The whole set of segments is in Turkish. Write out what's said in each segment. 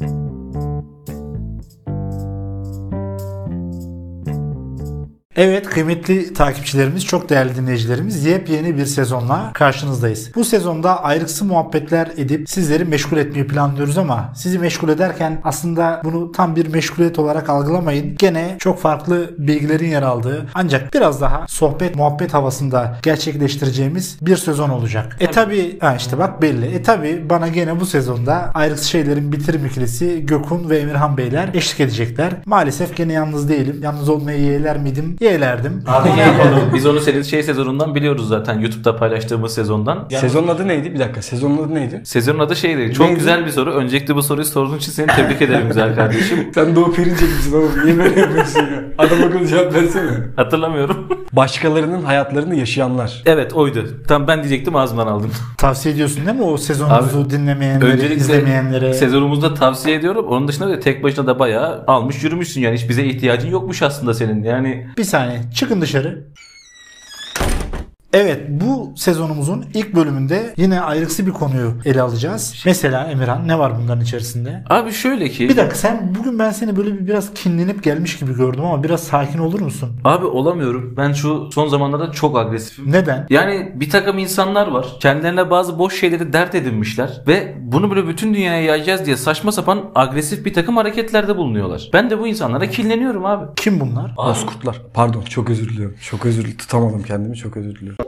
thank you. Evet kıymetli takipçilerimiz, çok değerli dinleyicilerimiz yepyeni bir sezonla karşınızdayız. Bu sezonda ayrıksı muhabbetler edip sizleri meşgul etmeyi planlıyoruz ama sizi meşgul ederken aslında bunu tam bir meşguliyet olarak algılamayın. Gene çok farklı bilgilerin yer aldığı ancak biraz daha sohbet muhabbet havasında gerçekleştireceğimiz bir sezon olacak. E tabi ha işte bak belli. E tabi bana gene bu sezonda ayrıksı şeylerin bitirim ikilisi Gökhan ve Emirhan Beyler eşlik edecekler. Maalesef gene yalnız değilim. Yalnız olmayı yeğler miydim? Yeğlerdim. Abi yapalım. Biz onu senin şey sezonundan biliyoruz zaten. YouTube'da paylaştığımız sezondan. Sezonun adı neydi? Bir dakika. Sezonun adı neydi? Sezonun adı şeydi. Çok Neydi? güzel bir soru. Öncelikle bu soruyu sorduğun için seni tebrik ederim güzel kardeşim. Sen Doğu Perinçek misin oğlum? Niye böyle yapıyorsun ya? Adam akıllı cevap versene. Hatırlamıyorum. Başkalarının hayatlarını yaşayanlar. evet oydu. Tam ben diyecektim ağzımdan aldım. Tavsiye ediyorsun değil mi o sezonumuzu dinlemeyenlere, Öncelikle izlemeyenlere? sezonumuzda tavsiye ediyorum. Onun dışında da tek başına da bayağı almış yürümüşsün yani. Hiç bize ihtiyacın yokmuş aslında senin. Yani Bir saniye çıkın dışarı. Evet bu sezonumuzun ilk bölümünde yine ayrıksı bir konuyu ele alacağız. Mesela Emirhan ne var bunların içerisinde? abi şöyle ki. Bir dakika sen bugün ben seni böyle bir biraz kinlenip gelmiş gibi gördüm ama biraz sakin olur musun? Abi olamıyorum. Ben şu son zamanlarda çok agresifim. Neden? Yani bir takım insanlar var. Kendilerine bazı boş şeyleri dert edinmişler. Ve bunu böyle bütün dünyaya yayacağız diye saçma sapan agresif bir takım hareketlerde bulunuyorlar. Ben de bu insanlara kinleniyorum abi. Kim bunlar? Bozkurtlar. Pardon çok özür diliyorum. Çok özür diliyorum. Tutamadım kendimi çok özür diliyorum.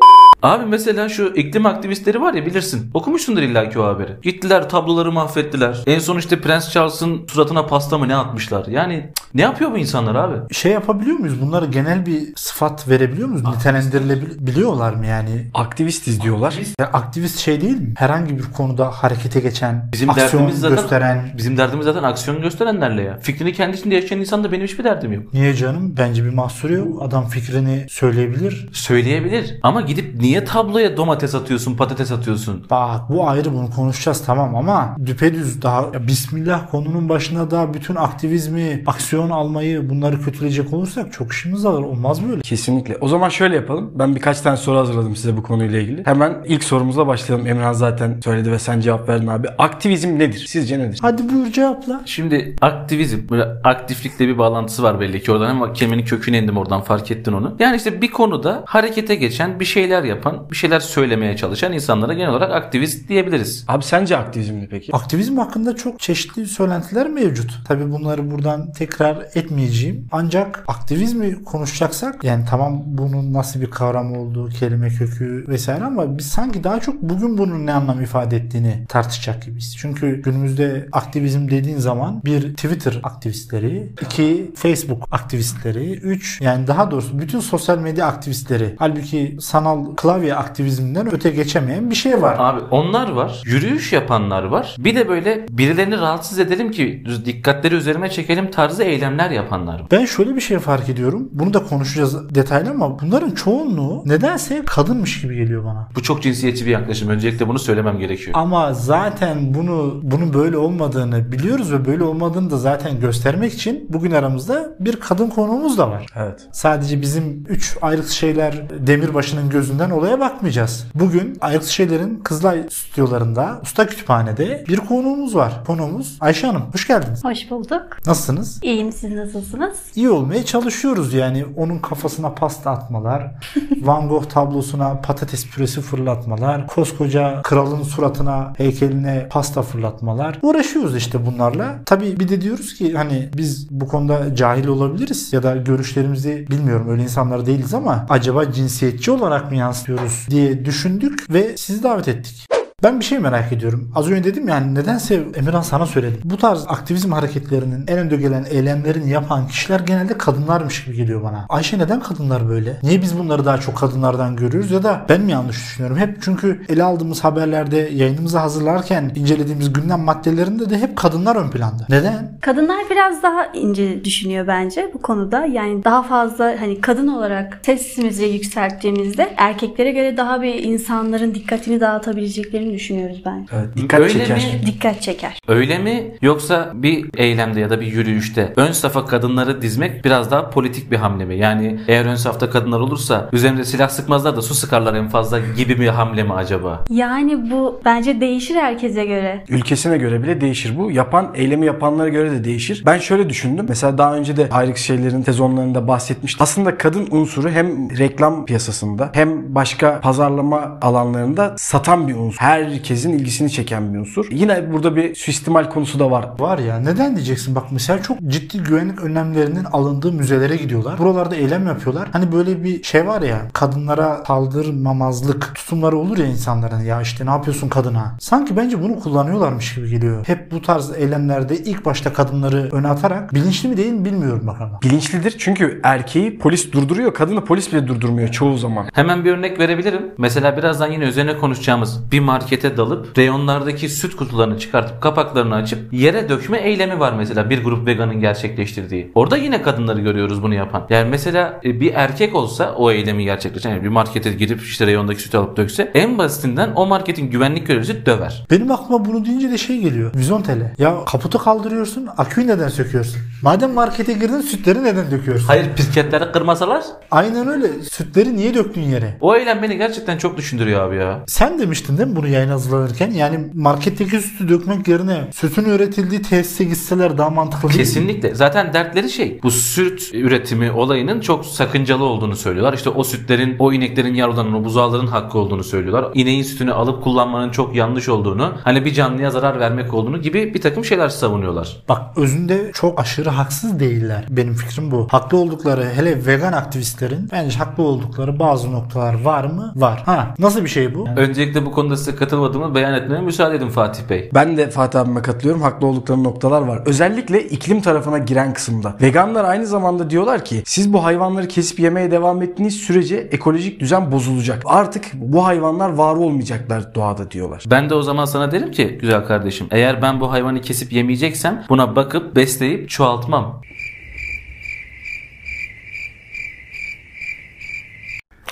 Abi mesela şu iklim aktivistleri var ya bilirsin. Okumuşsundur illaki o haberi. Gittiler tabloları mahvettiler. En son işte Prens Charles'ın suratına pasta mı ne atmışlar. Yani cık, ne yapıyor bu insanlar abi? Şey yapabiliyor muyuz? Bunlara genel bir sıfat verebiliyor muyuz? Nitelendirilebiliyorlar mı yani? Aktivistiz diyorlar. Ya aktivist şey değil mi? Herhangi bir konuda harekete geçen, Bizim aksiyon derdimiz zaten gösteren. bizim derdimiz zaten aksiyon gösterenlerle ya. Fikrini kendi içinde yaşayan insanda benim hiçbir derdim yok. Niye canım? Bence bir mahsuru yok. Adam fikrini söyleyebilir. Söyleyebilir ama gidip niye tabloya domates atıyorsun, patates atıyorsun? Bak bu ayrı bunu konuşacağız tamam ama düpedüz daha ya Bismillah konunun başına da bütün aktivizmi, aksiyon almayı bunları kötüleyecek olursak çok işimiz var. Olmaz böyle. Kesinlikle. O zaman şöyle yapalım. Ben birkaç tane soru hazırladım size bu konuyla ilgili. Hemen ilk sorumuza başlayalım. Emirhan zaten söyledi ve sen cevap verdin abi. Aktivizm nedir? Sizce nedir? Hadi buyur cevapla. Şimdi aktivizm, böyle aktiflikle bir bağlantısı var belli ki oradan ama kelimenin köküne indim oradan fark ettin onu. Yani işte bir konuda harekete geçen, bir şeyler yapan, bir şeyler söylemeye çalışan insanlara genel olarak aktivist diyebiliriz. Abi sence aktivizm ne peki? Aktivizm hakkında çok çeşitli söylentiler mevcut. Tabii bunları buradan tekrar etmeyeceğim. Ancak aktivizmi konuşacaksak yani tamam bunun nasıl bir kavram olduğu, kelime kökü vesaire ama biz sanki daha çok bugün bunun ne anlam ifade ettiğini tartışacak gibiyiz. Çünkü günümüzde aktivizm dediğin zaman bir Twitter aktivistleri, iki Facebook aktivistleri, üç yani daha doğrusu bütün sosyal medya aktivistleri. Halbuki sanal klavye aktivizminden öte geçemeyen bir şey var. Abi onlar var, yürüyüş yapanlar var. Bir de böyle birilerini rahatsız edelim ki dikkatleri üzerine çekelim tarzı eylemler yapanlar var. Ben şöyle bir şey fark ediyorum. Bunu da konuşacağız detaylı ama bunların çoğunluğu nedense kadınmış gibi geliyor bana. Bu çok cinsiyetçi bir yaklaşım. Öncelikle bunu söylemem gerekiyor. Ama zaten bunu bunun böyle olmadığını biliyoruz ve böyle olmadığını da zaten göstermek için bugün aramızda bir kadın konuğumuz da var. Evet. Sadece bizim üç ayrık şeyler demirbaşının gözünden olaya bakmayacağız. Bugün ayrık şeylerin Kızılay stüdyolarında Usta Kütüphane'de bir konuğumuz var. Konuğumuz Ayşe Hanım. Hoş geldiniz. Hoş bulduk. Nasılsınız? İyiyim siz nasılsınız? iyi olmaya çalışıyoruz yani. Onun kafasına pasta atmalar, Van Gogh tablosuna patates püresi fırlatmalar, koskoca kralın suratına, heykeline pasta fırlatmalar. Uğraşıyoruz işte bunlarla. Tabii bir de diyoruz ki hani biz bu konuda cahil olabiliriz ya da görüşlerimizi bilmiyorum öyle insanlar değiliz ama acaba cinsiyetçi olarak mı yansıtıyoruz diye düşündük ve sizi davet ettik. Ben bir şey merak ediyorum. Az önce dedim yani nedense Emirhan sana söyledim. Bu tarz aktivizm hareketlerinin en önde gelen eylemlerini yapan kişiler genelde kadınlarmış gibi geliyor bana. Ayşe neden kadınlar böyle? Niye biz bunları daha çok kadınlardan görüyoruz ya da ben mi yanlış düşünüyorum? Hep çünkü ele aldığımız haberlerde yayınımızı hazırlarken incelediğimiz gündem maddelerinde de hep kadınlar ön planda. Neden? Kadınlar biraz daha ince düşünüyor bence bu konuda. Yani daha fazla hani kadın olarak sesimizi yükselttiğimizde erkeklere göre daha bir insanların dikkatini dağıtabileceklerini olduğunu düşünüyoruz ben. Evet, dikkat Öyle çeker. mi? Dikkat çeker. Öyle mi? Yoksa bir eylemde ya da bir yürüyüşte ön safa kadınları dizmek biraz daha politik bir hamle mi? Yani eğer ön safta kadınlar olursa üzerinde silah sıkmazlar da su sıkarlar en fazla gibi bir hamle mi acaba? Yani bu bence değişir herkese göre. Ülkesine göre bile değişir bu. Yapan, eylemi yapanlara göre de değişir. Ben şöyle düşündüm. Mesela daha önce de ayrık şeylerin sezonlarında bahsetmiştim. Aslında kadın unsuru hem reklam piyasasında hem başka pazarlama alanlarında satan bir unsur. Herkesin ilgisini çeken bir unsur. Yine burada bir suistimal konusu da var. Var ya neden diyeceksin bak mesela çok ciddi güvenlik önlemlerinin alındığı müzelere gidiyorlar. Buralarda eylem yapıyorlar. Hani böyle bir şey var ya kadınlara saldırmamazlık tutumları olur ya insanların ya işte ne yapıyorsun kadına. Sanki bence bunu kullanıyorlarmış gibi geliyor. Hep bu tarz eylemlerde ilk başta kadınları öne atarak bilinçli mi değil mi bilmiyorum bak ama. Bilinçlidir çünkü erkeği polis durduruyor. Kadını polis bile durdurmuyor çoğu zaman. Hemen bir örnek verebilirim. Mesela birazdan yine üzerine konuşacağımız bir markete dalıp reyonlardaki süt kutularını çıkartıp kapaklarını açıp yere dökme eylemi var mesela bir grup veganın gerçekleştirdiği. Orada yine kadınları görüyoruz bunu yapan. Yani mesela e, bir erkek olsa o eylemi gerçekleştiren yani bir markete girip işte reyondaki sütü alıp dökse en basitinden o marketin güvenlik görevlisi döver. Benim aklıma bunu deyince de şey geliyor. Vizontele. Ya kaputu kaldırıyorsun, aküyü neden söküyorsun? Madem markete girdin sütleri neden döküyorsun? Hayır pirketleri kırmasalar Aynen öyle. Sütleri niye döktün yere? o eylem beni gerçekten çok düşündürüyor abi ya. Sen demiştin değil mi bunu yayın hazırlanırken? Yani marketteki sütü dökmek yerine sütün üretildiği tesise gitseler daha mantıklı değil mi? Kesinlikle. Zaten dertleri şey. Bu süt üretimi olayının çok sakıncalı olduğunu söylüyorlar. İşte o sütlerin, o ineklerin yavrularının, o buzağların hakkı olduğunu söylüyorlar. İneğin sütünü alıp kullanmanın çok yanlış olduğunu, hani bir canlıya zarar vermek olduğunu gibi bir takım şeyler savunuyorlar. Bak özünde çok aşırı haksız değiller. Benim fikrim bu. Haklı oldukları hele vegan aktivistlerin bence haklı oldukları bazı noktalar var mı? Var. Ha nasıl bir şey bu? Öncelikle bu konuda size katılmadığımı beyan etmeye müsaade edin Fatih Bey. Ben de Fatih abime katılıyorum. Haklı oldukları noktalar var. Özellikle iklim tarafına giren kısımda. Veganlar aynı zamanda diyorlar ki siz bu hayvanları kesip yemeye devam ettiğiniz sürece ekolojik düzen bozulacak. Artık bu hayvanlar var olmayacaklar doğada diyorlar. Ben de o zaman sana derim ki güzel kardeşim eğer ben bu hayvanı kesip yemeyeceksem buna bakıp besleyip çoğaltmam.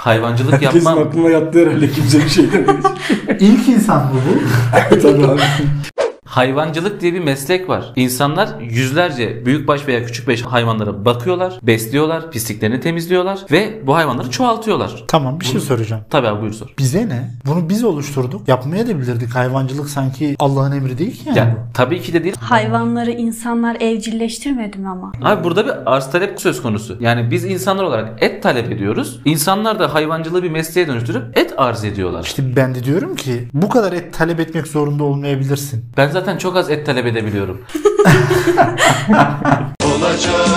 Hayvancılık yapmam. aklına yattı herhalde kimse bir şey demedi. İlk insan mı bu? Tabii abi. Hayvancılık diye bir meslek var. İnsanlar yüzlerce büyükbaş veya küçükbaş hayvanlara bakıyorlar, besliyorlar, pisliklerini temizliyorlar ve bu hayvanları çoğaltıyorlar. tamam bir şey soracağım. Tabii abi buyur sor. Bize ne? Bunu biz oluşturduk. Yapmaya da bilirdik. Hayvancılık sanki Allah'ın emri değil ki yani. Ya tabii ki de değil. Hayvanları insanlar evcilleştirmedi mi ama? Abi burada bir arz talep söz konusu. Yani biz insanlar olarak et talep ediyoruz. İnsanlar da hayvancılığı bir mesleğe dönüştürüp et arz ediyorlar. İşte ben de diyorum ki bu kadar et talep etmek zorunda olmayabilirsin. Ben zaten çok az et talep edebiliyorum. Olacak,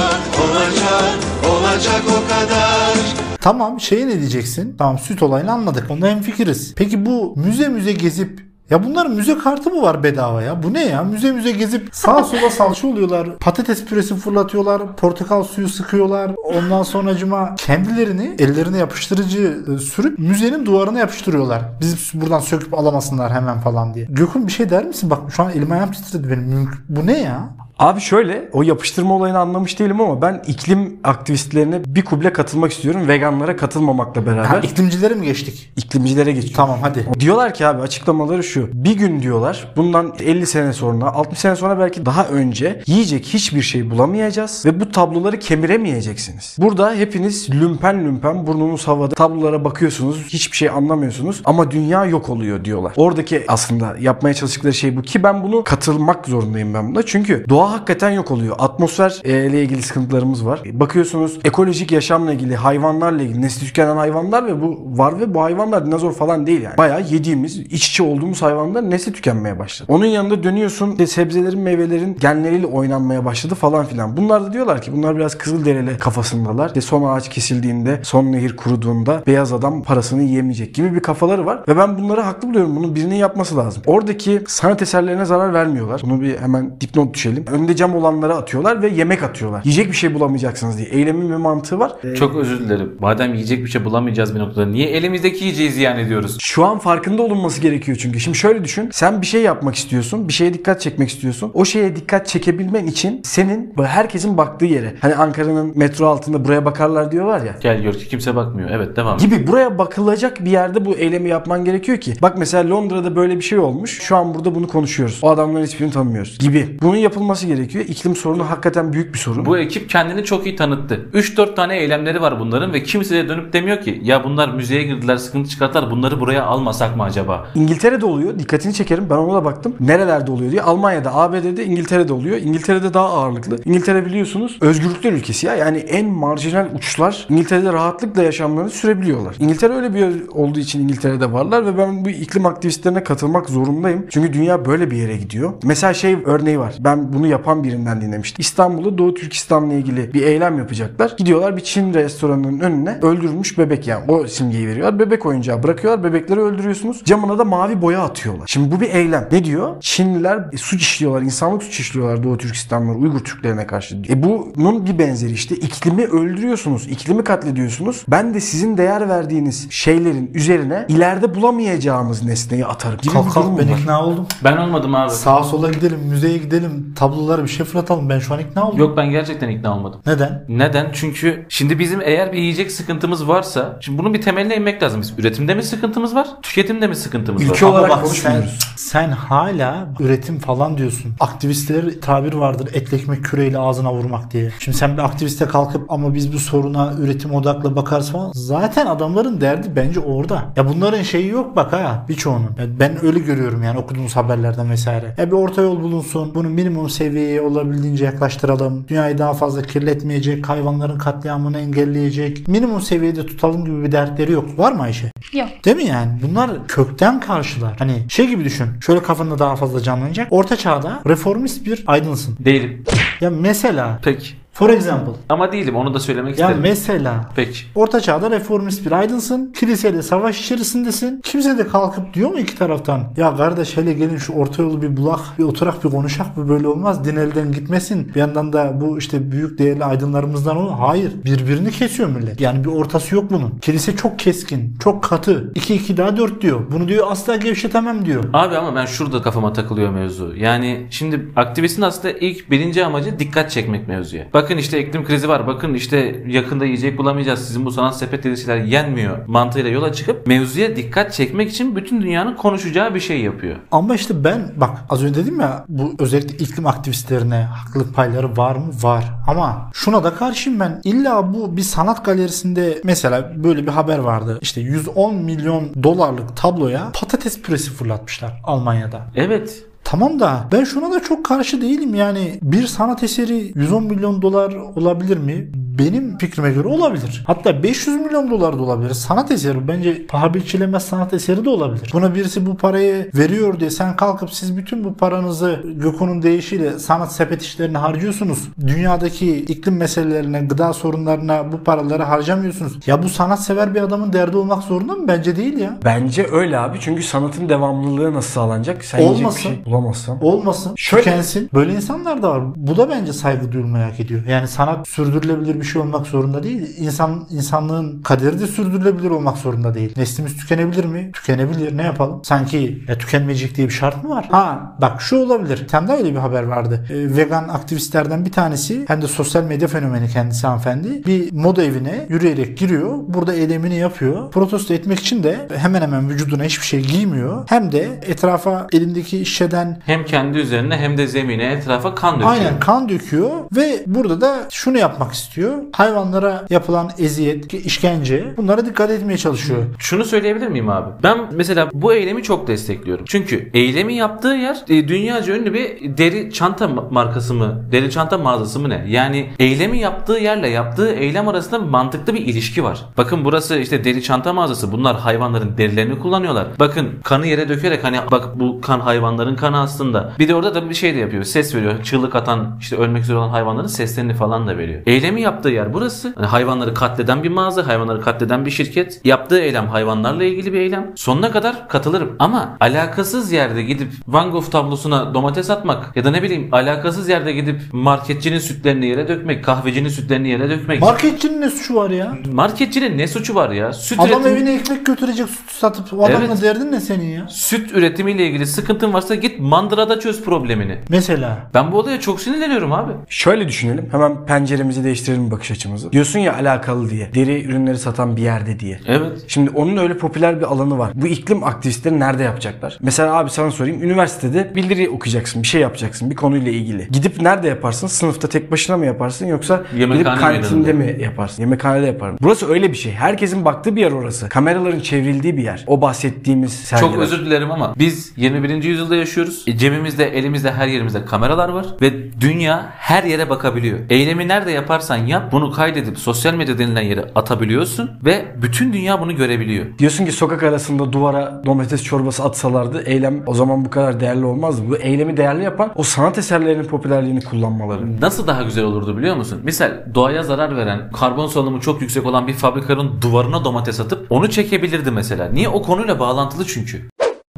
olacak, olacak o kadar. Tamam şeye ne diyeceksin? Tamam süt olayını anladık. Onda hemfikiriz. Peki bu müze müze gezip ya bunların müze kartı mı var bedava ya? Bu ne ya? Müze müze gezip sağa sola salça oluyorlar. Patates püresi fırlatıyorlar. Portakal suyu sıkıyorlar. Ondan sonracıma kendilerini ellerine yapıştırıcı e, sürüp müzenin duvarına yapıştırıyorlar. Biz buradan söküp alamasınlar hemen falan diye. Gökün bir şey der misin? Bak şu an elim ayağım titredi benim. Bu ne ya? Abi şöyle o yapıştırma olayını anlamış değilim ama ben iklim aktivistlerine bir kuble katılmak istiyorum. Veganlara katılmamakla beraber Ha, iklimcilere mi geçtik? iklimcilere geçiyorum. Tamam hadi. Diyorlar ki abi açıklamaları şu. Bir gün diyorlar bundan 50 sene sonra 60 sene sonra belki daha önce yiyecek hiçbir şey bulamayacağız ve bu tabloları kemiremeyeceksiniz. Burada hepiniz lümpen lümpen burnunuz havada tablolara bakıyorsunuz hiçbir şey anlamıyorsunuz ama dünya yok oluyor diyorlar. Oradaki aslında yapmaya çalıştıkları şey bu ki ben bunu katılmak zorundayım ben buna. Çünkü doğa hakikaten yok oluyor. Atmosfer e, ilgili sıkıntılarımız var. Bakıyorsunuz ekolojik yaşamla ilgili hayvanlarla ilgili nesli tükenen hayvanlar ve bu var ve bu hayvanlar dinozor falan değil yani. Bayağı yediğimiz iç içe olduğumuz hayvanlar nesli tükenmeye başladı. Onun yanında dönüyorsun işte sebzelerin meyvelerin genleriyle oynanmaya başladı falan filan. Bunlar da diyorlar ki bunlar biraz Kızılderili kafasındalar. İşte son ağaç kesildiğinde son nehir kuruduğunda beyaz adam parasını yiyemeyecek gibi bir kafaları var. Ve ben bunları haklı buluyorum. Bunun birinin yapması lazım. Oradaki sanat eserlerine zarar vermiyorlar. Bunu bir hemen dipnot düşelim. Önünde cam olanlara atıyorlar ve yemek atıyorlar. Yiyecek bir şey bulamayacaksınız diye. Eylemin bir mantığı var. Çok özür dilerim. Madem yiyecek bir şey bulamayacağız bir noktada niye elimizdeki yiyeceği ziyan ediyoruz? Şu an farkında olunması gerekiyor çünkü. Şimdi şöyle düşün. Sen bir şey yapmak istiyorsun. Bir şeye dikkat çekmek istiyorsun. O şeye dikkat çekebilmen için senin herkesin baktığı yere. Hani Ankara'nın metro altında buraya bakarlar diyorlar ya. Gel gör ki kimse bakmıyor. Evet devam. Gibi buraya bakılacak bir yerde bu eylemi yapman gerekiyor ki. Bak mesela Londra'da böyle bir şey olmuş. Şu an burada bunu konuşuyoruz. O adamların hiçbirini tanımıyoruz. Gibi. Bunun yapılması gerekiyor. İklim sorunu hakikaten büyük bir sorun. Bu ekip kendini çok iyi tanıttı. 3-4 tane eylemleri var bunların ve kimse de dönüp demiyor ki ya bunlar müzeye girdiler sıkıntı çıkarttılar bunları buraya almasak mı acaba? İngiltere'de oluyor. Dikkatini çekerim. Ben ona da baktım. Nerelerde oluyor diye. Almanya'da, ABD'de, İngiltere'de oluyor. İngiltere'de daha ağırlıklı. İngiltere biliyorsunuz özgürlükler ülkesi ya. Yani en marjinal uçlar İngiltere'de rahatlıkla yaşamlarını sürebiliyorlar. İngiltere öyle bir yer olduğu için İngiltere'de varlar ve ben bu iklim aktivistlerine katılmak zorundayım. Çünkü dünya böyle bir yere gidiyor. Mesela şey örneği var. Ben bunu yapan birinden dinlemiştim. İstanbul'da Doğu Türkistan'la ilgili bir eylem yapacaklar. Gidiyorlar bir Çin restoranının önüne öldürülmüş bebek yani o simgeyi veriyorlar. Bebek oyuncağı bırakıyorlar. Bebekleri öldürüyorsunuz. Camına da mavi boya atıyorlar. Şimdi bu bir eylem. Ne diyor? Çinliler e, suç işliyorlar. insanlık suç işliyorlar Doğu Türkistanlılar Uygur Türklerine karşı. E bunun bir benzeri işte. iklimi öldürüyorsunuz. iklimi katlediyorsunuz. Ben de sizin değer verdiğiniz şeylerin üzerine ileride bulamayacağımız nesneyi atarım. Gibi Kalk kalk ben ikna oldum. Ben olmadım abi. Sağa sola gidelim, müzeye gidelim, tablolara bir şey fırlatalım. Ben şu an ikna oldum. Yok ben gerçekten ikna olmadım. Neden? Neden? Çünkü şimdi bizim eğer bir yiyecek sıkıntımız varsa şimdi bunun bir temeline inmek lazım. Biz üretimde mi sıkıntımız var? Tüketimde mi sıkıntımız Ülke var? olarak Ama bak konuşmuyoruz. Sen, sen hala üretim falan diyorsun. Aktivistler tabir vardır etli ekmek küreyle ağzına vurmak diye. Şimdi sen bir aktiviste kalkıp ama biz bu soruna üretim odaklı bakarız falan. Zaten adamların derdi bence orada. Ya bunların şeyi yok bak ha birçoğunun. Ya ben öyle görüyorum yani okuduğumuz haberlerden vesaire. Ya bir orta yol bulunsun. Bunu minimum seviyeye olabildiğince yaklaştıralım. Dünyayı daha fazla kirletmeyecek. Hayvanların katliamını engelleyecek. Minimum seviyede tutalım gibi bir dertleri yok. Var mı Ayşe? Yok. Değil mi yani? Bunlar kökten karşılar. Hani şey gibi düşün. Şöyle kafanda daha fazla canlanacak. Orta çağda reformist bir aydınsın. Değilim. Ya mesela Peki. For example. Ama değilim onu da söylemek Ya isterim. mesela Peki. Orta çağda reformist bir aydınsın. Kiliseyle savaş içerisindesin. Kimse de kalkıp diyor mu iki taraftan? Ya kardeş hele gelin şu orta yolu bir bulak, bir oturak, bir konuşak. Bu böyle olmaz. Din elden gitmesin. Bir yandan da bu işte büyük değerli aydınlarımızdan o. Hayır. Birbirini kesiyor millet. Yani bir ortası yok bunun. Kilise çok keskin, çok katı. 2 2 daha 4 diyor. Bunu diyor asla gevşetemem diyor. Abi ama ben şurada kafama takılıyor mevzu. Yani şimdi aktivistin aslında ilk birinci amacı dikkat çekmek mevzuya. Bakın işte iklim krizi var. Bakın işte yakında yiyecek bulamayacağız. Sizin bu sanat sepet dediğiniz şeyler yenmiyor mantığıyla yola çıkıp mevzuya dikkat çekmek için bütün dünyanın konuşacağı bir şey yapıyor. Ama işte ben bak az önce dedim ya bu özellikle iklim aktivistlerine haklılık payları var mı? Var. Ama şuna da karşıyım ben. İlla bu bir sanat galerisinde mesela böyle bir haber vardı. İşte 110 milyon dolarlık tabloya patates püresi fırlatmışlar Almanya'da. Evet. Tamam da ben şuna da çok karşı değilim yani bir sanat eseri 110 milyon dolar olabilir mi? Benim fikrime göre olabilir. Hatta 500 milyon dolar da olabilir. Sanat eseri bence paha biçilemez sanat eseri de olabilir. Buna birisi bu parayı veriyor diye sen kalkıp siz bütün bu paranızı Gökhan'ın deyişiyle sanat sepet işlerine harcıyorsunuz. Dünyadaki iklim meselelerine, gıda sorunlarına bu paraları harcamıyorsunuz. Ya bu sanatsever bir adamın derdi olmak zorunda mı? Bence değil ya. Bence öyle abi. Çünkü sanatın devamlılığı nasıl sağlanacak? Sen bir Olmasın. şey bulamazsan. Olmasın. Şöyle- Tükensin. Böyle insanlar da var. Bu da bence saygı duyulmayı hak ediyor. Yani sanat sürdürülebilir bir şey olmak zorunda değil. İnsan insanlığın kaderi de sürdürülebilir olmak zorunda değil. Neslimiz tükenebilir mi? Tükenebilir. Ne yapalım? Sanki ya, tükenmeyecek diye bir şart mı var? Ha bak şu olabilir. Tane daha öyle bir haber vardı. Ee, vegan aktivistlerden bir tanesi hem de sosyal medya fenomeni kendisi hanımefendi. Bir moda evine yürüyerek giriyor. Burada eylemini yapıyor. Protesto etmek için de hemen hemen vücuduna hiçbir şey giymiyor. Hem de etrafa elindeki şişeden Hem kendi üzerine hem de zemine etrafa kan döküyor. Aynen kan döküyor ve burada da şunu yapmak istiyor. Hayvanlara yapılan eziyet, işkence bunlara dikkat etmeye çalışıyor. Şunu söyleyebilir miyim abi? Ben mesela bu eylemi çok destekliyorum. Çünkü eylemi yaptığı yer e, dünyaca ünlü bir deri çanta ma- markası mı? Deri çanta mağazası mı ne? Yani eylemi yaptığı yerle yaptığı eylem arasında mantıklı bir ilişki var. Bakın burası işte deri çanta mağazası. Bunlar hayvanların derilerini kullanıyorlar. Bakın kanı yere dökerek hani bak bu kan hayvanların kanı aslında. Bir de orada da bir şey de yapıyor. Ses veriyor. Çığlık atan işte ölmek üzere olan hayvanların seslerini falan da veriyor. Eylemi yaptığı yer burası. Hani hayvanları katleden bir mağaza, hayvanları katleden bir şirket. Yaptığı eylem hayvanlarla ilgili bir eylem. Sonuna kadar katılırım. Ama alakasız yerde gidip Van Gogh tablosuna domates atmak ya da ne bileyim alakasız yerde gidip marketçinin sütlerini yere dökmek, kahvecinin sütlerini yere dökmek. Marketçinin ne suçu var ya? Marketçinin ne suçu var ya? Süt Adam üretimi- evine ekmek götürecek süt satıp o adamla Evet. derdin ne senin ya? süt üretimiyle ilgili sıkıntın varsa git mandırada çöz problemini. Mesela. Ben bu olaya çok sinirleniyorum abi. Şöyle düşünelim. Hemen penceremizi değiştirelim bakış açımızı. Diyorsun ya alakalı diye. Deri ürünleri satan bir yerde diye. Evet. Şimdi onun öyle popüler bir alanı var. Bu iklim aktivistleri nerede yapacaklar? Mesela abi sana sorayım. Üniversitede bildiri okuyacaksın. Bir şey yapacaksın. Bir konuyla ilgili. Gidip nerede yaparsın? Sınıfta tek başına mı yaparsın? Yoksa Yemekhane gidip kantinde mi yaparsın? Yemekhanede yaparım. Burası öyle bir şey. Herkesin baktığı bir yer orası. Kameraların çevrildiği bir yer. O bahsettiğimiz sergiler. Çok özür dilerim ama biz 21. yüzyılda yaşıyoruz. E, cebimizde, elimizde, her yerimizde kameralar var ve dünya her yere bakabiliyor. Eylemi nerede yaparsan yap bunu kaydedip sosyal medya denilen yere atabiliyorsun ve bütün dünya bunu görebiliyor. Diyorsun ki sokak arasında duvara domates çorbası atsalardı eylem o zaman bu kadar değerli olmazdı. Bu eylemi değerli yapan o sanat eserlerinin popülerliğini kullanmaları. Nasıl daha güzel olurdu biliyor musun? Misal doğaya zarar veren, karbon salınımı çok yüksek olan bir fabrikanın duvarına domates atıp onu çekebilirdi mesela. Niye? O konuyla bağlantılı çünkü.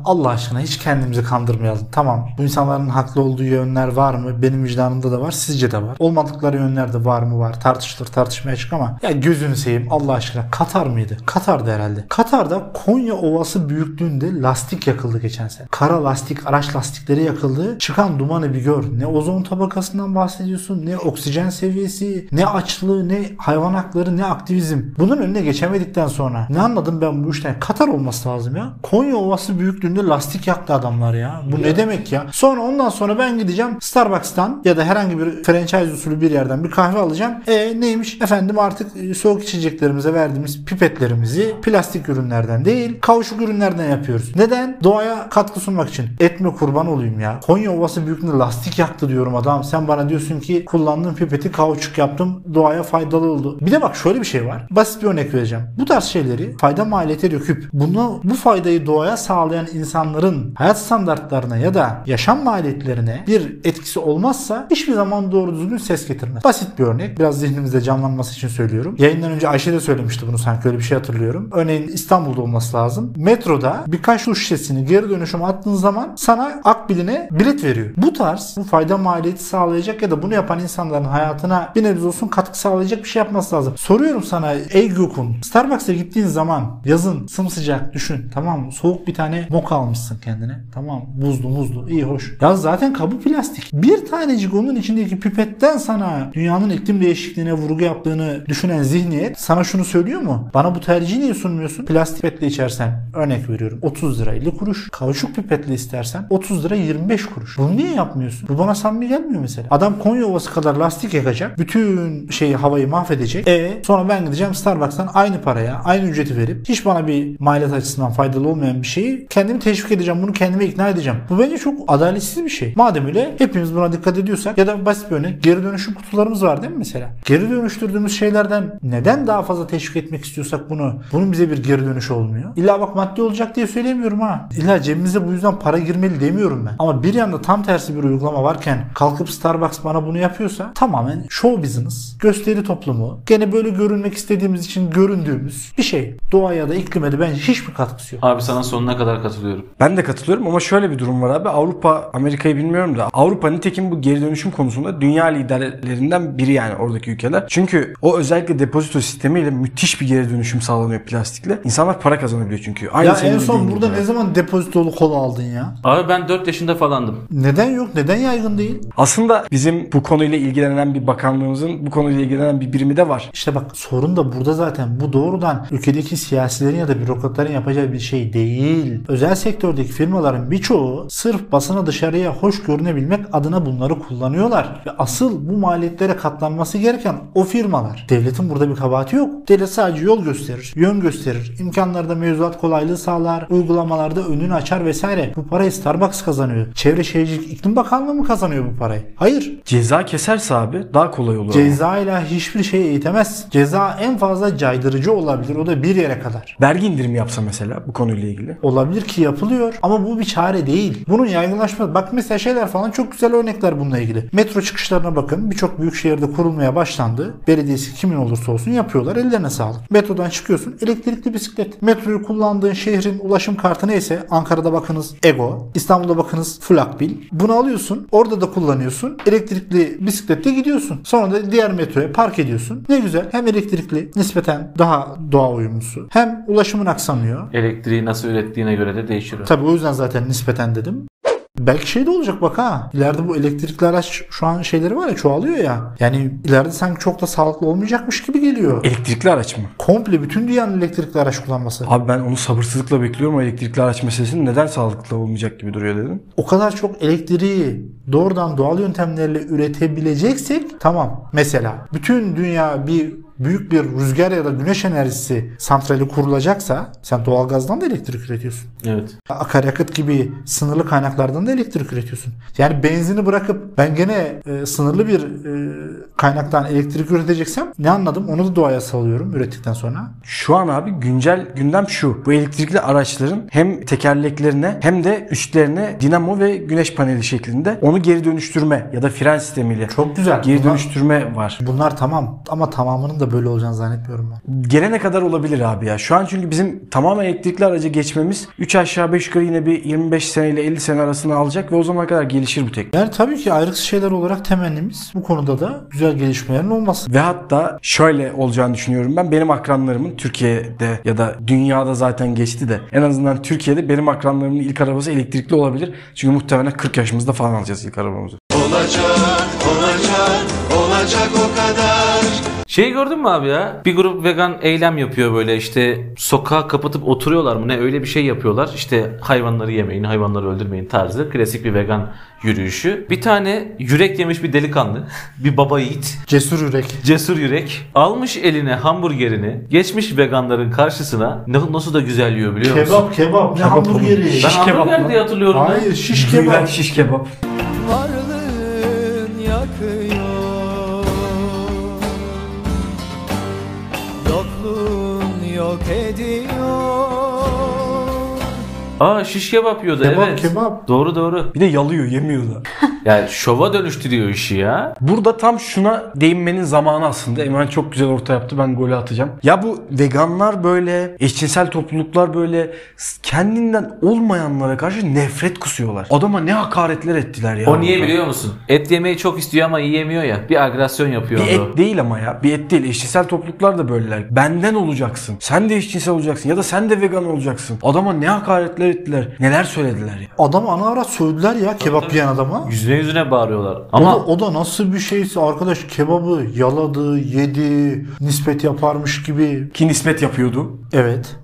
Allah aşkına hiç kendimizi kandırmayalım. Tamam bu insanların haklı olduğu yönler var mı? Benim vicdanımda da var. Sizce de var. Olmadıkları yönler de var mı? Var. Tartışılır tartışmaya açık ama ya gözünü seveyim Allah aşkına. Katar mıydı? Katar'dı herhalde. Katar'da Konya Ovası büyüklüğünde lastik yakıldı geçen sene. Kara lastik, araç lastikleri yakıldı. Çıkan dumanı bir gör. Ne ozon tabakasından bahsediyorsun, ne oksijen seviyesi, ne açlığı, ne hayvan hakları, ne aktivizm. Bunun önüne geçemedikten sonra ne anladım ben bu işten? Katar olması lazım ya. Konya Ovası büyüklüğünde lastik yaktı adamlar ya. Bu ne demek ya? Sonra ondan sonra ben gideceğim Starbucks'tan ya da herhangi bir franchise usulü bir yerden bir kahve alacağım. E neymiş? Efendim artık e, soğuk içeceklerimize verdiğimiz pipetlerimizi plastik ürünlerden değil kauçuk ürünlerden yapıyoruz. Neden? Doğaya katkı sunmak için. Etme kurban olayım ya. Konya Ovası büyüklüğünde lastik yaktı diyorum adam. Sen bana diyorsun ki kullandığım pipeti kauçuk yaptım. Doğaya faydalı oldu. Bir de bak şöyle bir şey var. Basit bir örnek vereceğim. Bu tarz şeyleri fayda maliyete döküp bunu bu faydayı doğaya sağlayan insanların hayat standartlarına ya da yaşam maliyetlerine bir etkisi olmazsa hiçbir zaman doğru düzgün ses getirmez. Basit bir örnek. Biraz zihnimizde canlanması için söylüyorum. Yayından önce Ayşe de söylemişti bunu sanki öyle bir şey hatırlıyorum. Örneğin İstanbul'da olması lazım. Metroda birkaç su şişesini geri dönüşüm attığın zaman sana Akbil'ine bilet veriyor. Bu tarz bu fayda maliyeti sağlayacak ya da bunu yapan insanların hayatına bir nebze olsun katkı sağlayacak bir şey yapması lazım. Soruyorum sana ey Gökun. Starbucks'a gittiğin zaman yazın sımsıcak düşün tamam mı? Soğuk bir tane moka almışsın kendine. Tamam? Buzlu muzlu iyi hoş. Ya zaten kabı plastik. Bir tanecik onun içindeki pipetten sana dünyanın iklim değişikliğine vurgu yaptığını düşünen zihniyet sana şunu söylüyor mu? Bana bu tercihi niye sunmuyorsun? Plastik pipetle içersen örnek veriyorum 30 lira 50 kuruş. Kauçuk pipetle istersen 30 lira 25 kuruş. Bunu niye yapmıyorsun? Bu bana samimi gelmiyor mesela. Adam Konya Ovası kadar lastik yakacak. Bütün şeyi havayı mahvedecek. E sonra ben gideceğim Starbucks'tan aynı paraya aynı ücreti verip hiç bana bir maliyet açısından faydalı olmayan bir şeyi kendimi teşvik edeceğim. Bunu kendime ikna edeceğim. Bu bence çok adaletsiz bir şey. Madem öyle hepimiz buna dikkat ediyorsak ya da basit bir örnek geri dönüşüm kutularımız var değil mi mesela? Geri dönüştürdüğümüz şeylerden neden daha fazla teşvik etmek istiyorsak bunu bunun bize bir geri dönüşü olmuyor. İlla bak maddi olacak diye söylemiyorum ha. İlla cebimize bu yüzden para girmeli demiyorum ben. Ama bir yanda tam tersi bir uygulama varken kalkıp Starbucks bana bunu yapıyorsa tamamen show business, gösteri toplumu, gene böyle görünmek istediğimiz için göründüğümüz bir şey. Doğaya da iklime de bence hiçbir katkısı yok. Abi sana sonuna kadar katılıyorum. Ben de katılıyorum ama şöyle bir durum var abi. Avrupa, Amerika'yı bilmiyorum da Avrupa nitekim bu geri dönüşüm konusunda dünya liderlerinden biri yani oradaki ülkeler. Çünkü o özellikle depozito sistemiyle müthiş bir geri dönüşüm sağlanıyor plastikle. İnsanlar para kazanabiliyor çünkü. Aynı Ya en son burada gibi. ne zaman depozitolu kola aldın ya? Abi ben 4 yaşında falandım. Neden yok? Neden yaygın değil? Aslında bizim bu konuyla ilgilenen bir bakanlığımızın bu konuyla ilgilenen bir birimi de var. İşte bak sorun da burada zaten. Bu doğrudan ülkedeki siyasilerin ya da bürokratların yapacağı bir şey değil. Özel sektördeki firmaların birçoğu sırf basına dışarıya hoş görünebilmek adına bunları kullanıyorlar. Ve asıl bu maliyetlere katlanması gereken o firmalar. Devletin burada bir kabahati yok. Devlet sadece yol gösterir, yön gösterir. İmkanlarda mevzuat kolaylığı sağlar, uygulamalarda önünü açar vesaire. Bu parayı Starbucks kazanıyor. Çevre Şehircilik İklim Bakanlığı mı kazanıyor bu parayı? Hayır. Ceza keserse abi daha kolay olur. Ceza ile hiçbir şey eğitemez. Ceza en fazla caydırıcı olabilir. O da bir yere kadar. Vergi indirimi yapsa mesela bu konuyla ilgili. Olabilir ki yapılıyor ama bu bir çare değil. Bunun yaygınlaşması. Bak mesela şeyler falan çok güzel örnekler bununla ilgili. Metro çıkışlarına bakın. Birçok büyük şehirde kurulmaya başlandı. Belediyesi kimin olursa olsun yapıyorlar. Ellerine sağlık. Metrodan çıkıyorsun. Elektrikli bisiklet. Metroyu kullandığın şehrin ulaşım kartı neyse Ankara'da bakınız Ego. İstanbul'da bakınız Full Akbil. Bunu alıyorsun. Orada da kullanıyorsun. Elektrikli bisikletle gidiyorsun. Sonra da diğer metroya park ediyorsun. Ne güzel. Hem elektrikli nispeten daha doğa uyumlusu. Hem ulaşımın aksamıyor. Elektriği nasıl ürettiğine göre de değişir. Tabii o yüzden zaten nispeten dedim. Belki şey de olacak bak ha. İleride bu elektrikli araç şu an şeyleri var ya çoğalıyor ya. Yani ileride sanki çok da sağlıklı olmayacakmış gibi geliyor. Elektrikli araç mı? Komple bütün dünyanın elektrikli araç kullanması. Abi ben onu sabırsızlıkla bekliyorum o elektrikli araç meselesini. Neden sağlıklı olmayacak gibi duruyor dedim. O kadar çok elektriği doğrudan doğal yöntemlerle üretebileceksek tamam. Mesela bütün dünya bir büyük bir rüzgar ya da güneş enerjisi santrali kurulacaksa sen doğalgazdan da elektrik üretiyorsun. Evet. akaryakıt gibi sınırlı kaynaklardan da elektrik üretiyorsun. Yani benzini bırakıp ben gene e, sınırlı bir e, kaynaktan elektrik üreteceksem ne anladım? Onu da doğaya salıyorum ürettikten sonra. Şu an abi güncel gündem şu. Bu elektrikli araçların hem tekerleklerine hem de üstlerine dinamo ve güneş paneli şeklinde onu geri dönüştürme ya da fren sistemiyle Çok güzel. geri Bunlar- dönüştürme var. Bunlar tamam ama tamamının da böyle olacağını zannetmiyorum ben. Gelene kadar olabilir abi ya. Şu an çünkü bizim tamamen elektrikli araca geçmemiz 3 aşağı 5 yukarı yine bir 25 seneyle 50 sene arasında alacak ve o zamana kadar gelişir bu teknoloji. Yani tabii ki ayrıksız şeyler olarak temennimiz bu konuda da güzel gelişmelerin olması. Ve hatta şöyle olacağını düşünüyorum ben. Benim akranlarımın Türkiye'de ya da dünyada zaten geçti de en azından Türkiye'de benim akranlarımın ilk arabası elektrikli olabilir. Çünkü muhtemelen 40 yaşımızda falan alacağız arabamızı. Olacak, olacak, olacak o kadar. Şey gördün mü abi ya? Bir grup vegan eylem yapıyor böyle işte sokağa kapatıp oturuyorlar mı ne öyle bir şey yapıyorlar. İşte hayvanları yemeyin, hayvanları öldürmeyin tarzı klasik bir vegan yürüyüşü. Bir tane yürek yemiş bir delikanlı, bir baba yiğit, Cesur yürek. cesur yürek almış eline hamburgerini geçmiş veganların karşısına ne- nasıl da güzel yiyor biliyor musun? Kebap kebap ne Kebap hamburgeri. Ben Şiş kebap hamburger mı? diye hatırlıyorum. Hayır şiş Güven kebap. şiş kebap. Aa şiş kebap yiyordu Kebap, evet. kebap. Doğru doğru. Bir de yalıyor yemiyor da. Yani şova dönüştürüyor işi ya. Burada tam şuna değinmenin zamanı aslında. Eman çok güzel orta yaptı. Ben golü atacağım. Ya bu veganlar böyle, eşcinsel topluluklar böyle kendinden olmayanlara karşı nefret kusuyorlar. Adama ne hakaretler ettiler ya. O niye burada. biliyor musun? Et yemeyi çok istiyor ama yiyemiyor ya. Bir agresyon yapıyor Bir et değil ama ya. Bir et değil. Eşcinsel topluluklar da böyleler. Benden olacaksın. Sen de eşcinsel olacaksın. Ya da sen de vegan olacaksın. Adama ne hakaretler ettiler. Neler söylediler ya. Adam ana ara sövdüler ya kebap yiyen adama. Yüzüne yüzüne bağırıyorlar. Ama Ama o da, o da nasıl bir şeyse arkadaş kebabı yaladı, yedi, nispet yaparmış gibi. Ki nispet yapıyordu. Evet.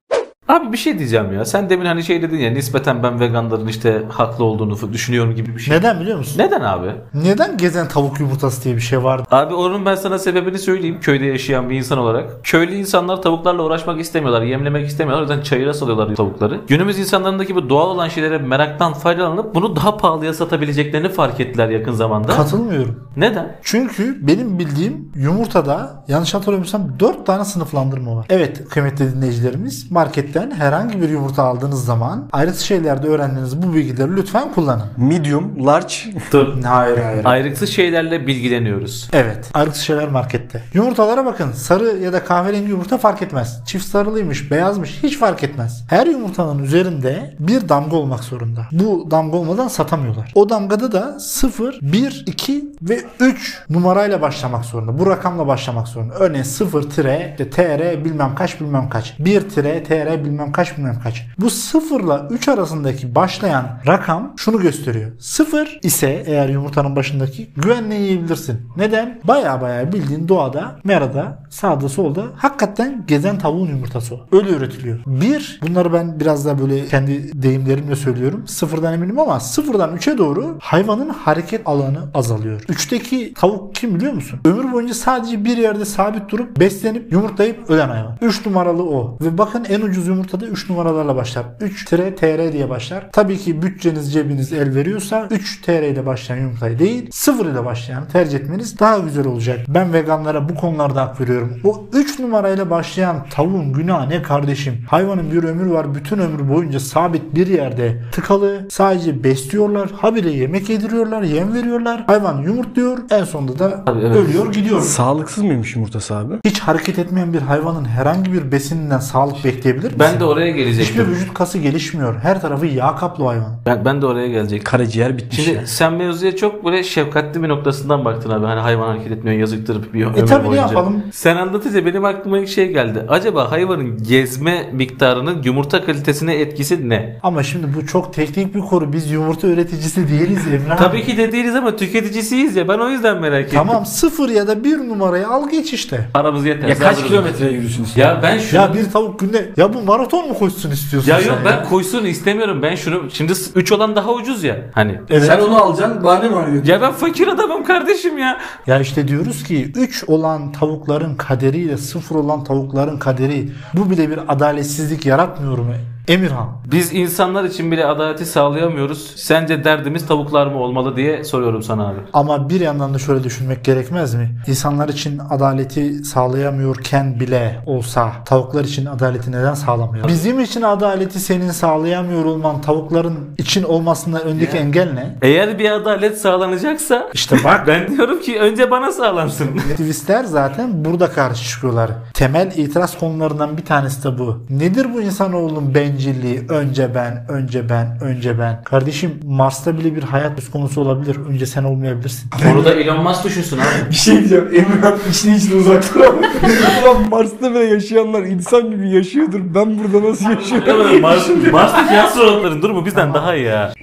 Abi bir şey diyeceğim ya. Sen demin hani şey dedin ya nispeten ben veganların işte haklı olduğunu düşünüyorum gibi bir şey. Neden biliyor musun? Neden abi? Neden gezen tavuk yumurtası diye bir şey vardı? Abi onun ben sana sebebini söyleyeyim. Köyde yaşayan bir insan olarak. Köylü insanlar tavuklarla uğraşmak istemiyorlar. Yemlemek istemiyorlar. O yüzden çayıra salıyorlar tavukları. Günümüz insanlarındaki bu doğal olan şeylere meraktan faydalanıp bunu daha pahalıya satabileceklerini fark ettiler yakın zamanda. Katılmıyorum. Neden? Çünkü benim bildiğim yumurtada yanlış hatırlamıyorsam 4 tane sınıflandırma var. Evet kıymetli dinleyicilerimiz marketten herhangi bir yumurta aldığınız zaman ayrıntı şeylerde öğrendiğiniz bu bilgileri lütfen kullanın. Medium, large. Dur. Hayır hayır. Ayrıksız şeylerle bilgileniyoruz. Evet. Ayrıntı şeyler markette. Yumurtalara bakın. Sarı ya da kahverengi yumurta fark etmez. Çift sarılıymış, beyazmış hiç fark etmez. Her yumurtanın üzerinde bir damga olmak zorunda. Bu damga olmadan satamıyorlar. O damgada da 0, 1, 2 ve 3 numarayla başlamak zorunda. Bu rakamla başlamak zorunda. Örneğin 0 tire işte tr bilmem kaç bilmem kaç. 1 tire tr bilmem kaç bilmem kaç. Bu 0 ile 3 arasındaki başlayan rakam şunu gösteriyor. 0 ise eğer yumurtanın başındaki güvenle yiyebilirsin. Neden? Baya baya bildiğin doğada, merada, sağda solda hakikaten gezen tavuğun yumurtası o. Öyle üretiliyor. Bir, bunları ben biraz daha böyle kendi deyimlerimle söylüyorum. Sıfırdan eminim ama sıfırdan 3'e doğru hayvanın hareket alanı azalıyor. 3'teki tavuk kim biliyor musun? Ömür boyunca sadece bir yerde sabit durup beslenip yumurtlayıp ölen hayvan. 3 numaralı o. Ve bakın en ucuz yumurtada 3 numaralarla başlar. 3 TR diye başlar. Tabii ki bütçeniz cebiniz el veriyorsa 3 TR ile başlayan yumurtayı değil 0 ile başlayan tercih etmeniz daha güzel olacak. Ben veganlara bu konularda hak veriyorum. O 3 numarayla başlayan tavuğun günahı ne kardeşim? Hayvanın bir ömrü var. Bütün ömrü boyunca sabit bir yerde tıkalı. Sadece besliyorlar. Habire yemek yediriyorlar. Yem veriyorlar. Hayvan yumurtluyor. En sonunda da Tabii, evet. ölüyor gidiyor. Sağlıksız mıymış yumurtası abi? Hiç hareket etmeyen bir hayvanın herhangi bir besininden sağlık bekleyebilir misin? Ben de oraya Hiçbir gelecektim. vücut kası gelişmiyor. Her tarafı yağ kaplı hayvan. Ben, ben de oraya gelecektim. Karaciğer bitmiş Şimdi ya. sen mevzuya çok böyle şefkatli bir noktasından baktın abi. Hani hayvan hareket etmiyor yazıktır bir ömür tabii ne boyunca. yapalım? Sen anlatınca benim aklıma ilk şey geldi. Acaba hayvanın gezme miktarının yumurta kalitesine etkisi ne? Ama şimdi bu çok teknik bir konu. Biz yumurta üreticisi değiliz Emre abi. Tabii ki de değiliz ama tüketicisiyiz ya. Ben o yüzden merak ettim. Tamam sıfır ya da bir numarayı al geç işte. Paramız yeter. Ya kaç kilometre yürürsünüz? Ya ben şunu... Ya bir tavuk günde ya bu maraton mu koşsun istiyorsun Ya sen yok ben koysun istemiyorum. Ben şunu şimdi 3 olan daha ucuz ya. Hani Evet. Sen onu alacaksın bahane mi arıyorsun? ya ben fakir adamım kardeşim ya. Ya işte diyoruz ki 3 olan tavukların kaderiyle 0 olan tavukların kaderi bu bile bir adaletsizlik yaratmıyor mu Emirhan? Biz insanlar için bile adaleti sağlayamıyoruz. Sence derdimiz tavuklar mı olmalı diye soruyorum sana abi. Ama bir yandan da şöyle düşünmek gerekmez mi? İnsanlar için adaleti sağlayamıyorken bile olsa tavuklar için adaleti neden sağlamıyor? Bizim için adaleti senin sağlayamıyor olman tavukların için olmasından öndeki engel ne? Eğer bir adalet sağlanacaksa İşte bak ben diyorum ki önce bana sağlansın. Aktivistler zaten burada karşı çıkıyorlar. Temel itiraz konularından bir tanesi de bu. Nedir bu insanoğlunun bencilliği? Önce ben, önce ben, önce ben. Kardeşim Mars'ta bile bir hayat söz konusu olabilir. Önce sen olmayabilirsin. Onu da Elon Musk düşünsün abi. Bir şey diyeceğim. Emrah içine içine uzak duramam. Ulan Mars'ta bile yaşayanlar insan gibi yaşıyordur. Ben burada nasıl yaşıyorum? Mars, Mars'taki astronotların durumu bizden daha iyi ya.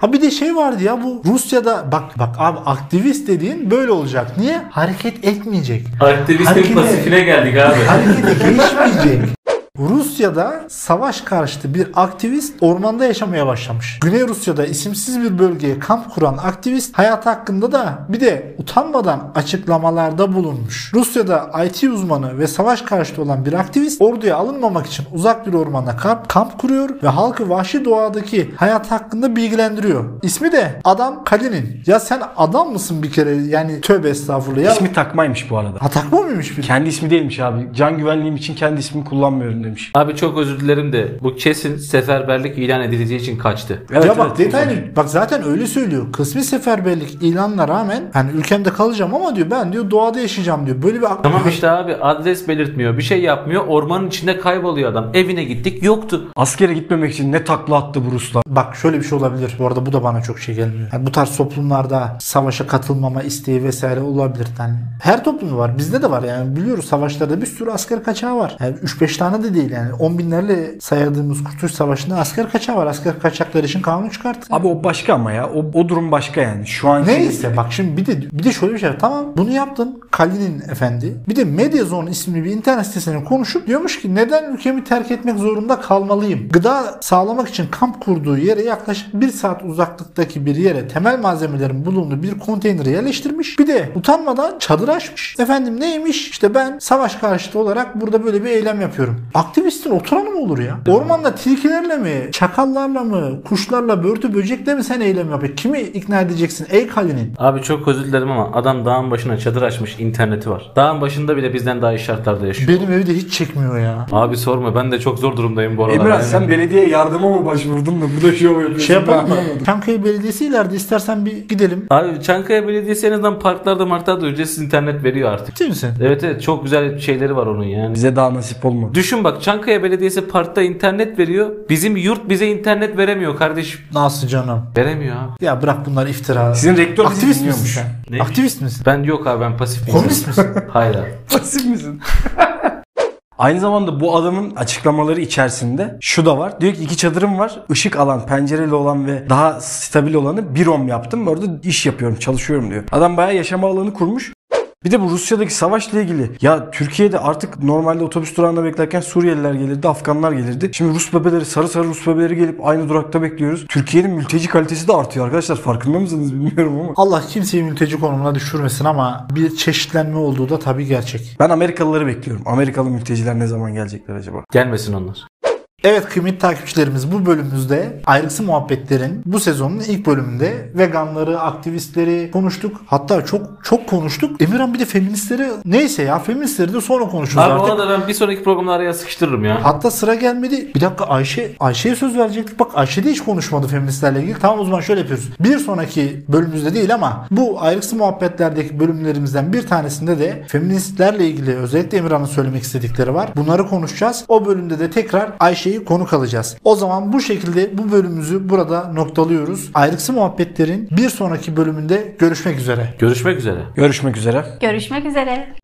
Ha bir de şey vardı ya bu Rusya'da bak bak abi aktivist dediğin böyle olacak. Niye? Hareket etmeyecek. Aktivistin pasifine geldik abi. Harekete geçmeyecek. Rusya'da savaş karşıtı bir aktivist ormanda yaşamaya başlamış. Güney Rusya'da isimsiz bir bölgeye kamp kuran aktivist hayat hakkında da bir de utanmadan açıklamalarda bulunmuş. Rusya'da IT uzmanı ve savaş karşıtı olan bir aktivist orduya alınmamak için uzak bir ormanda kamp, kamp kuruyor ve halkı vahşi doğadaki hayat hakkında bilgilendiriyor. İsmi de Adam Kalinin. Ya sen adam mısın bir kere? Yani tövbe estağfurullah. Ya, İsmi takmaymış bu arada. Ha takma mıymış bir? Kendi ismi değilmiş abi. Can güvenliğim için kendi ismimi kullanmıyorum demiş. Abi çok özür dilerim de bu kesin seferberlik ilan edileceği için kaçtı. Evet, ya bak evet. detaylı bak zaten öyle söylüyor. Kısmi seferberlik ilanına rağmen hani ülkemde kalacağım ama diyor ben diyor doğada yaşayacağım diyor. Böyle bir Tamam işte abi adres belirtmiyor bir şey yapmıyor ormanın içinde kayboluyor adam. Evine gittik yoktu. Askere gitmemek için ne takla attı bu Ruslar. Bak şöyle bir şey olabilir. Bu arada bu da bana çok şey gelmiyor. Yani bu tarz toplumlarda savaşa katılmama isteği vesaire olabilir. Yani her toplumda var. Bizde de var yani. Biliyoruz savaşlarda bir sürü asker kaçağı var. Yani 3-5 tane de değil yani. 10 binlerle sayadığımız Kurtuluş Savaşı'nda asker kaçağı var. Asker kaçakları için kanun çıkarttı. Abi o başka ama ya. O, o durum başka yani. Şu an Neyse bak şimdi bir de bir de şöyle bir şey var. Tamam bunu yaptın. Kalinin efendi. Bir de Mediazone isimli bir internet sitesine konuşup diyormuş ki neden ülkemi terk etmek zorunda kalmalıyım? Gıda sağlamak için kamp kurduğu yere yaklaşık bir saat uzaklıktaki bir yere temel malzemelerin bulunduğu bir konteyneri yerleştirmiş. Bir de utanmadan çadır açmış. Efendim neymiş? İşte ben savaş karşıtı olarak burada böyle bir eylem yapıyorum. Aktivistin oturanı mı olur ya? Ormanda tilkilerle mi, çakallarla mı, kuşlarla, börtü böcekle mi sen eylem yapıyorsun? Kimi ikna edeceksin? Ey Kalinin. Abi çok özür dilerim ama adam dağın başına çadır açmış interneti var. Dağın başında bile bizden daha iyi şartlarda yaşıyor. Benim evi de hiç çekmiyor ya. Abi sorma ben de çok zor durumdayım bu aralar. Emrah Yani. sen belediye yardıma mı başvurdun da bu da şov yapıyorsun? Şey yapalım Ben mı? Çankaya Belediyesi ileride istersen bir gidelim. Abi Çankaya Belediyesi en azından parklarda marklarda ücretsiz internet veriyor artık. Ciddi misin? Evet evet çok güzel şeyleri var onun yani. Bize daha nasip olmadı. Düşün bak Çankaya Belediyesi parkta internet veriyor. Bizim yurt bize internet veremiyor kardeşim. Nasıl canım? Veremiyor abi. Ya bırak bunlar iftira. Sizin rektör Aktivist misin sen? Neymiş? Aktivist misin? Ben yok abi ben pasif bir Komünist misin? Hayır abi. Pasif misin? Aynı zamanda bu adamın açıklamaları içerisinde şu da var. Diyor ki iki çadırım var. Işık alan, pencereli olan ve daha stabil olanı bir om yaptım. Orada iş yapıyorum, çalışıyorum diyor. Adam bayağı yaşama alanı kurmuş. Bir de bu Rusya'daki savaşla ilgili ya Türkiye'de artık normalde otobüs durağında beklerken Suriyeliler gelirdi, Afganlar gelirdi. Şimdi Rus bebeleri, sarı sarı Rus bebeleri gelip aynı durakta bekliyoruz. Türkiye'nin mülteci kalitesi de artıyor arkadaşlar. Farkında mısınız bilmiyorum ama. Allah kimseyi mülteci konumuna düşürmesin ama bir çeşitlenme olduğu da tabii gerçek. Ben Amerikalıları bekliyorum. Amerikalı mülteciler ne zaman gelecekler acaba? Gelmesin onlar. Evet kıymetli takipçilerimiz bu bölümümüzde ayrıksı muhabbetlerin bu sezonun ilk bölümünde veganları, aktivistleri konuştuk. Hatta çok çok konuştuk. Emirhan bir de feministleri neyse ya feministleri de sonra konuşuruz Abi artık. ona da ben bir sonraki programda araya sıkıştırırım ya. Hatta sıra gelmedi. Bir dakika Ayşe Ayşe'ye söz verecektik. Bak Ayşe de hiç konuşmadı feministlerle ilgili. Tamam o zaman şöyle yapıyoruz. Bir sonraki bölümümüzde değil ama bu ayrıksı muhabbetlerdeki bölümlerimizden bir tanesinde de feministlerle ilgili özellikle Emirhan'ın söylemek istedikleri var. Bunları konuşacağız. O bölümde de tekrar Ayşe'yi konuk alacağız. O zaman bu şekilde bu bölümümüzü burada noktalıyoruz. Ayrıksı muhabbetlerin bir sonraki bölümünde görüşmek üzere. Görüşmek üzere. Görüşmek üzere. Görüşmek üzere.